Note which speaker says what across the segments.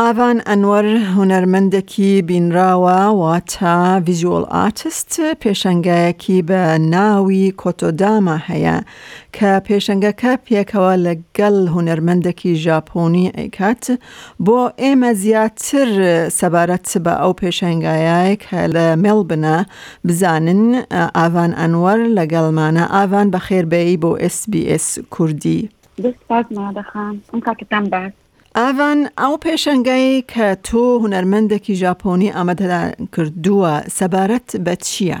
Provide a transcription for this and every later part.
Speaker 1: ئاڤان ئەنوەر، هونەرمەندێکی بینراوە واتە Visual Artist، پێشەنگایەکی بە ناوی کۆتۆداما هەیە کە پێشەنگەکە پێکەوە لەگەڵ هونەرمەندێکی ژاپۆنی ئەیکات، بۆ ئێمە زیاتر سەبارەت بە ئەو پێشەنگایەی کە لە مێڵبنە بزانن، ئاڤان ئەنوەر لەگەڵمانە، ئاڤان بەخێر بێی بۆ ئێس بی ئێس کوردی.
Speaker 2: زۆر سوپاس مەرادە خان ئەم کاتەتان باش.
Speaker 1: ئاڤان ئەو پێشەنگای کە تۆ هونەرمەندەکی ژاپۆنی ئامادەتان کردووە سەبارەت بە چییە؟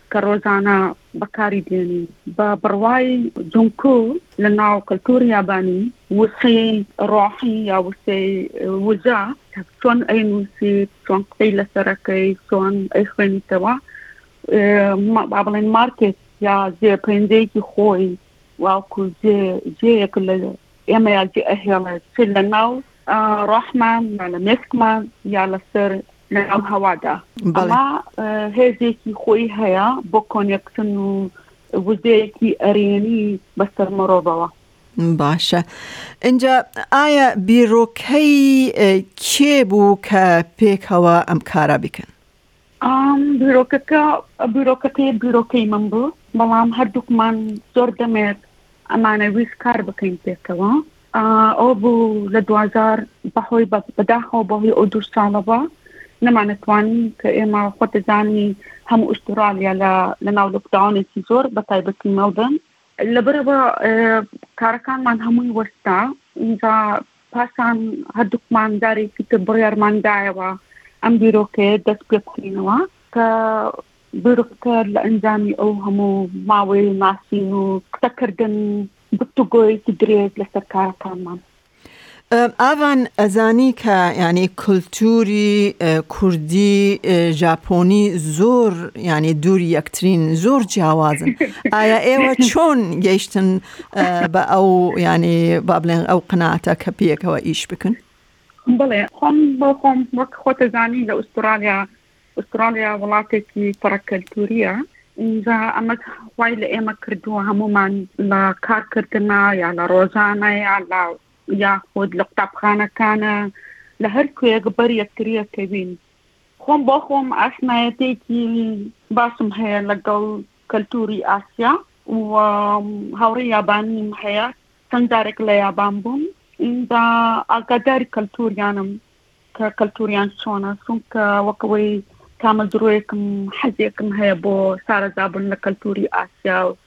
Speaker 2: کە ڕۆژانە بەکاری دێنین. بە بڕوای جونکو لە ناو کەلتووری یابانی وشەی ڕۆحی یا وشەی وزە چۆن ئەینووسیت، چۆن قسەی لەسەر ئەکەیت، چۆن ئەیخوێنیتەوە با بڵێین مارکێت یا جێ پەیندەیەکی خۆی واکو جێ جێیەک لە ئێمەیا جێ ئەهێڵێت چ لە ناو ڕۆحمان یا لە مێشکمان یا لەسەر لەناو هەوادا ئەما هێزێکی خۆی هەیە بۆ کۆنێکتن و وزەیەکی ئەرێنی بەسەر مرۆڤەوە
Speaker 1: باشە اینجا ئایا بیرۆکەی کێ بوو کە پێکەوە ئەم کارا بکەن
Speaker 2: بیرۆکەکە بیرۆکەکەی بیرۆکەی من بوو بەڵام هەردووکمان زۆر دەمێت ئەمانە ویست کار بکەین پێکەوە ئەوە بوو لە دوازار بەهۆی بەداخەوە بەهۆی ئەو دوو ساڵەوە نەمانەتوانی کە ئێمە خۆ دەزانی هەموو ئوسترالیا لە لەناو لەکداوانێکی زۆر بە تایبەتی مەڵدن لەبەرەوە کارەکانمان هەمووی وەستا اینجا پاشان هەردووکمان دارێکی تر بڕیارماندایەوە ئەم بیرۆکەیە دەست پێ بکەینەوە کە بیرۆکەکە لە ئەنجامی ئەو هەموو ماوەی ماسین و قسەکردن گفتوگۆیەکی درێژ لەسەر کارەکانمان.
Speaker 1: ئاڤان، ئەزانی کە یانی کولتووری کوردی ژاپۆنی زۆر یانی دووری یەکترین زۆر جیاوازن ئایا ئێوە چۆن گەیشتن بە ئەو یانی با بڵێن ئەو قناتە کە پێکەوە ئیش بکن؟
Speaker 2: بڵێ خۆم بۆ خۆم وەک خۆتەزانی لە ئوسترالیا ئوستڕاڵیا وڵاتێکی پڕە کەلتووریە ئینجا ئەمەش وای لە ئێمە کردووە هەموومان لە کارکردنا یا لە ڕۆژانە یا لە یاخود لە قوتابخانەکانە لە هەر کوێک بەر یەکتریەکەبین خۆم بۆ خۆم ئاشنایەتێکی باشم هەیە لەگەڵ کەلتوری ئاسیا و هاوڕێ یابانیم هەیە چەند جارێک لە یابان بووم ئینجا ئاگاداری کەلتوریانم کە کەلتوریان چۆنە چونکە وەک ئەوەی تامەزرۆیەکم حەزێکم هەیە بۆ سارەزابوون لە کەلتوری ئاسیا و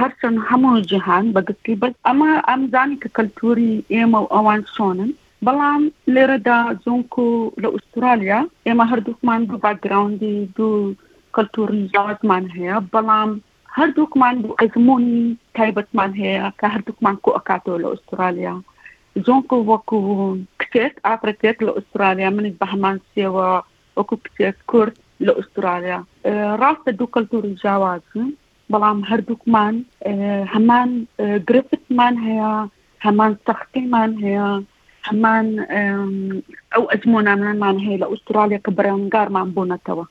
Speaker 2: هەرچەند هەموو جیهان بەگشتی بەس ئەمە ئەمزانی کە کەلتوری ئێمە و ئەوان چۆنن بەڵام لێرەدا زۆنک و لە ئوسترالیا ئێمە هەردووکمان دوو باکگراوندی دوو کەلتوری جیاوازمان هەیە بەڵام هەردووکمان دوو ئەزموونی تایبەتمان هەیە کە هەردووکمان کۆ ئەکاتەوە لە ئوسترالیا. زۆنکڵ وەکو کچێک ئافرەتێک لە ئوسترالیا منیش بە هەمان شێوە وەکو کچێک کورد لە ئوسترالیا. ڕاستە دوو کەلتوری جیاوازن بەڵام هەردووکمان هەمان گرفتمان هەیە، هەمان سەختیمان هەیە، هەمان ئەو ئەزموونانەمان هەیە لە ئوسترالیا کە بەرەنگارمان بوونەتەوە.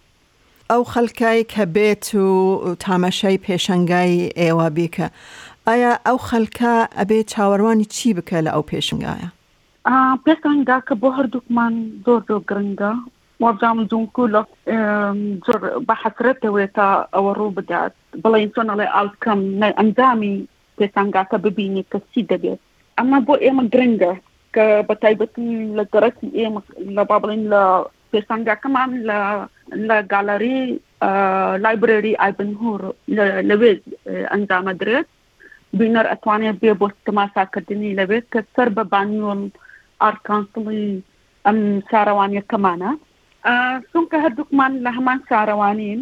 Speaker 1: ئەو خەلکەی کە بێت و تامەشای پێشەنگای ئێوە بیکە ئایا ئەو خەلکە ئەبێ چاوەروانی چی بکە لە ئەو پێشنگایە؟
Speaker 2: پێشەنگا کە بۆ هەردووکمان زۆر زۆر گرنگە وەڵام جونکو لە زۆر بە حەسرەتەوەێ تا ئەوە ڕوو بدات بڵێن چۆن ئەڵێ ئاوتکەم ئەنجامی پێشانگاکە ببینێت کە چی دەبێت ئەمە بۆ ئێمە گرنگە کە بە تایبەتی لە گەڕەکی ئێمە لە با بڵێن لە پێشانگاکەمان لە لە گالەری لایبرری ئایبنهور لەوێ ئەنجامە درێت بینەر ئەتوانێت بێ بۆ تەماشاکردنی لەوێت کە سەر بە بانیۆل ئارکانسڵی ئەم شارەوانیەکەمانە چونکە هەردووکمان لە هەمان شارەوانین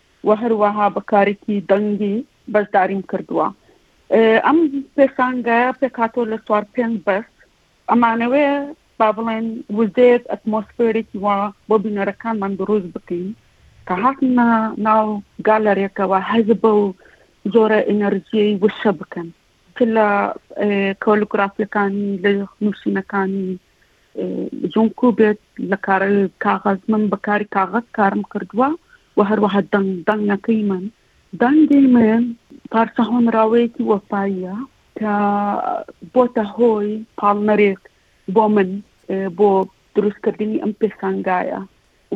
Speaker 2: و هەروەها بە کارێکی دەنگی بەشداریم کردووە. ئەم پێشانگایە پێکهاتووە لە چوار پێنج بەش، ئەمانەوێ با بڵێن وزەیەک ئەتمۆسفێرێکی وا بۆ بینەرەکانمان دروست بکەین کە هاتنە ناو گالەرێکەوە هەست بەو جۆرە ئینەرژیەی وشە بکەن چ لە کۆلوگرافیەکانی لە نووسینەکانی جۆنگکو بێت لە کارل کاغەز من بە کاری کاغەز کارم کردووە و هەروەها دەنگ دەنگەکەی من دەنگی من پارچە هۆنراوەیەکی وەفاییە کە بۆتە هۆی پاڵنەرێک بۆ من بۆ دروستکردنی ئەم پێسانگایە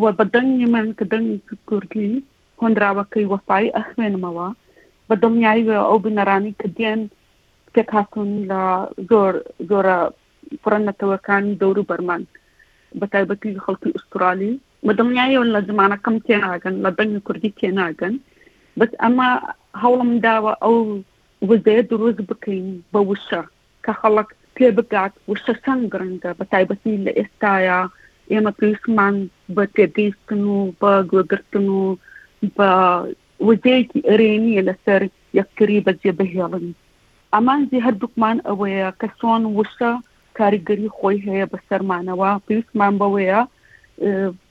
Speaker 2: و بە دەنگی من کە دەنگی کوردی هۆنراوەکەی وەفایی ئەخوێنمەوە بە دڵنیایی ئەو بنەرانی کە دێن پێکهاتون لە زۆر زۆرە کوڕە نەتەوەکانی دەوروبەرمان بە تایبەتی لە خەڵکی ئوسترالی بە دڵنیایەوە لە زمانەکەم تێناگەن لە دەنگی کوردی تێناگەن بەس ئەمە هەوڵم داوە ئەو وزەیە دروست بکەین بە وشە کە خەڵک پێ بگات وشە چەند گرنگە بە تایبەتی لە ئێستاە ئێمە پێویستمان بە تێگەیشتن و بە گوێگرتن و بە وزەیەکی ئەرێنیە لەسەر یەکتری بەجێ بهێڵن ئامانجی هەردووکمان ئەوەیە کە چۆن وشە کاریگەری خۆی هەیە بەسەرمانەوە، پێویستمان بەوەیە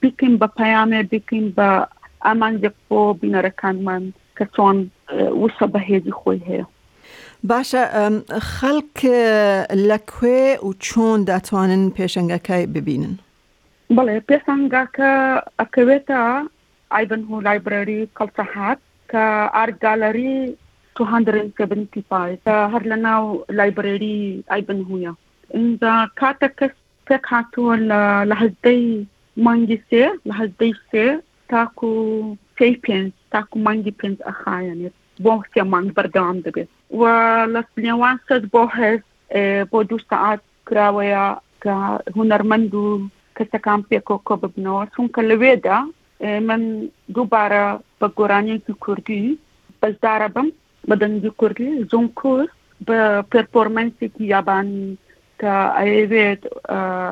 Speaker 2: بیکەین بە پەیامێ، بیکەین بە ئامانجێک بۆ بینەرەکانمان کە چۆن وشە بەهێزی خۆی هەیە.
Speaker 1: باشە خەڵک لە کوێ و چۆن دەتوانن پێشەنگەکە ببینن؟
Speaker 2: بەڵێ پێشەنگاکە ئەکەوێتە ئایڤنهۆ لایبرەری کەڵتە هات کە ئارت گالەری تو هەندرێن سێڤنتی فایڤ کە هەر لە ناو لایبرەری ئایڤنهۆیە ئینجا کاتە کەس پێک هاتووە لە هەزدەی مانگی سێ لە هەزدەی سێ تاکو سێی پێنج تاکو مانگی پێنج ئەخایەنێت بۆ سێ مانگ بەردەوام دەبێت و لە نێوان سەد بۆ هەست بۆ دوو سەعات کراوەیە کە هونەرمەند و کەسەکان پێکەوە کۆببنەوە چونکە لەوێدا من دووبارە بە گۆرانیەکی کوردی بەشدارە بم بە دەنگی کوردی زۆن کورد بە پێرفۆرمەنسێکی یابانی کە ئەیەوێت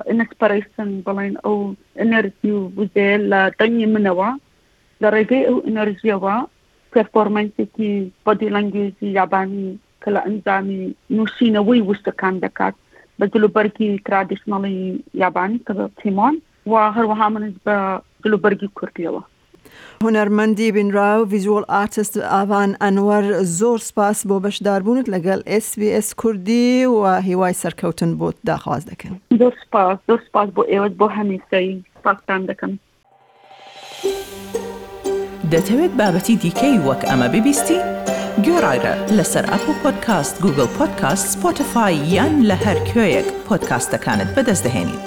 Speaker 2: ئەنەسپەرستن بڵێن ئەو ئەنەرژی و بزێ لە دەنگی منەوە لە ڕێگەی ئەو ئەنەرژیەوە پێرفۆرمەنسێکی بەدی لەنگێزی یابانی کە لە ئەنجامی نووسینەوەی وشکەکان دەکات بە جلوبەرگی ترادیشنەڵی یابانی کە بە تیمۆن و هەروەها منز بە جلوبەرگی کوردیەوە
Speaker 1: هونەرمەندی بینرا و ڤیزوەڵ ئارتست ئاڤان ئەنوەر زۆر سپاس بۆ بەشداربوونت لەگەڵ SBS کوردی و هیوای سەرکەوتن بۆت داخواز دەکەم
Speaker 2: زۆر سپاس زۆر سپاس بۆ ئێوەت بۆ هەمیسەی سپاستان دەکەم
Speaker 3: دەتەوێت بابەتی دیکەی وەک ئەمە ببیستی؟ گۆرایرە لەسەر ئەپڵ پۆدکاست، گوگڵ پۆدکاست، سپۆتفای یان لە هەر کوێیەک پۆدکاستەکانت بەدەست دەهێنیت.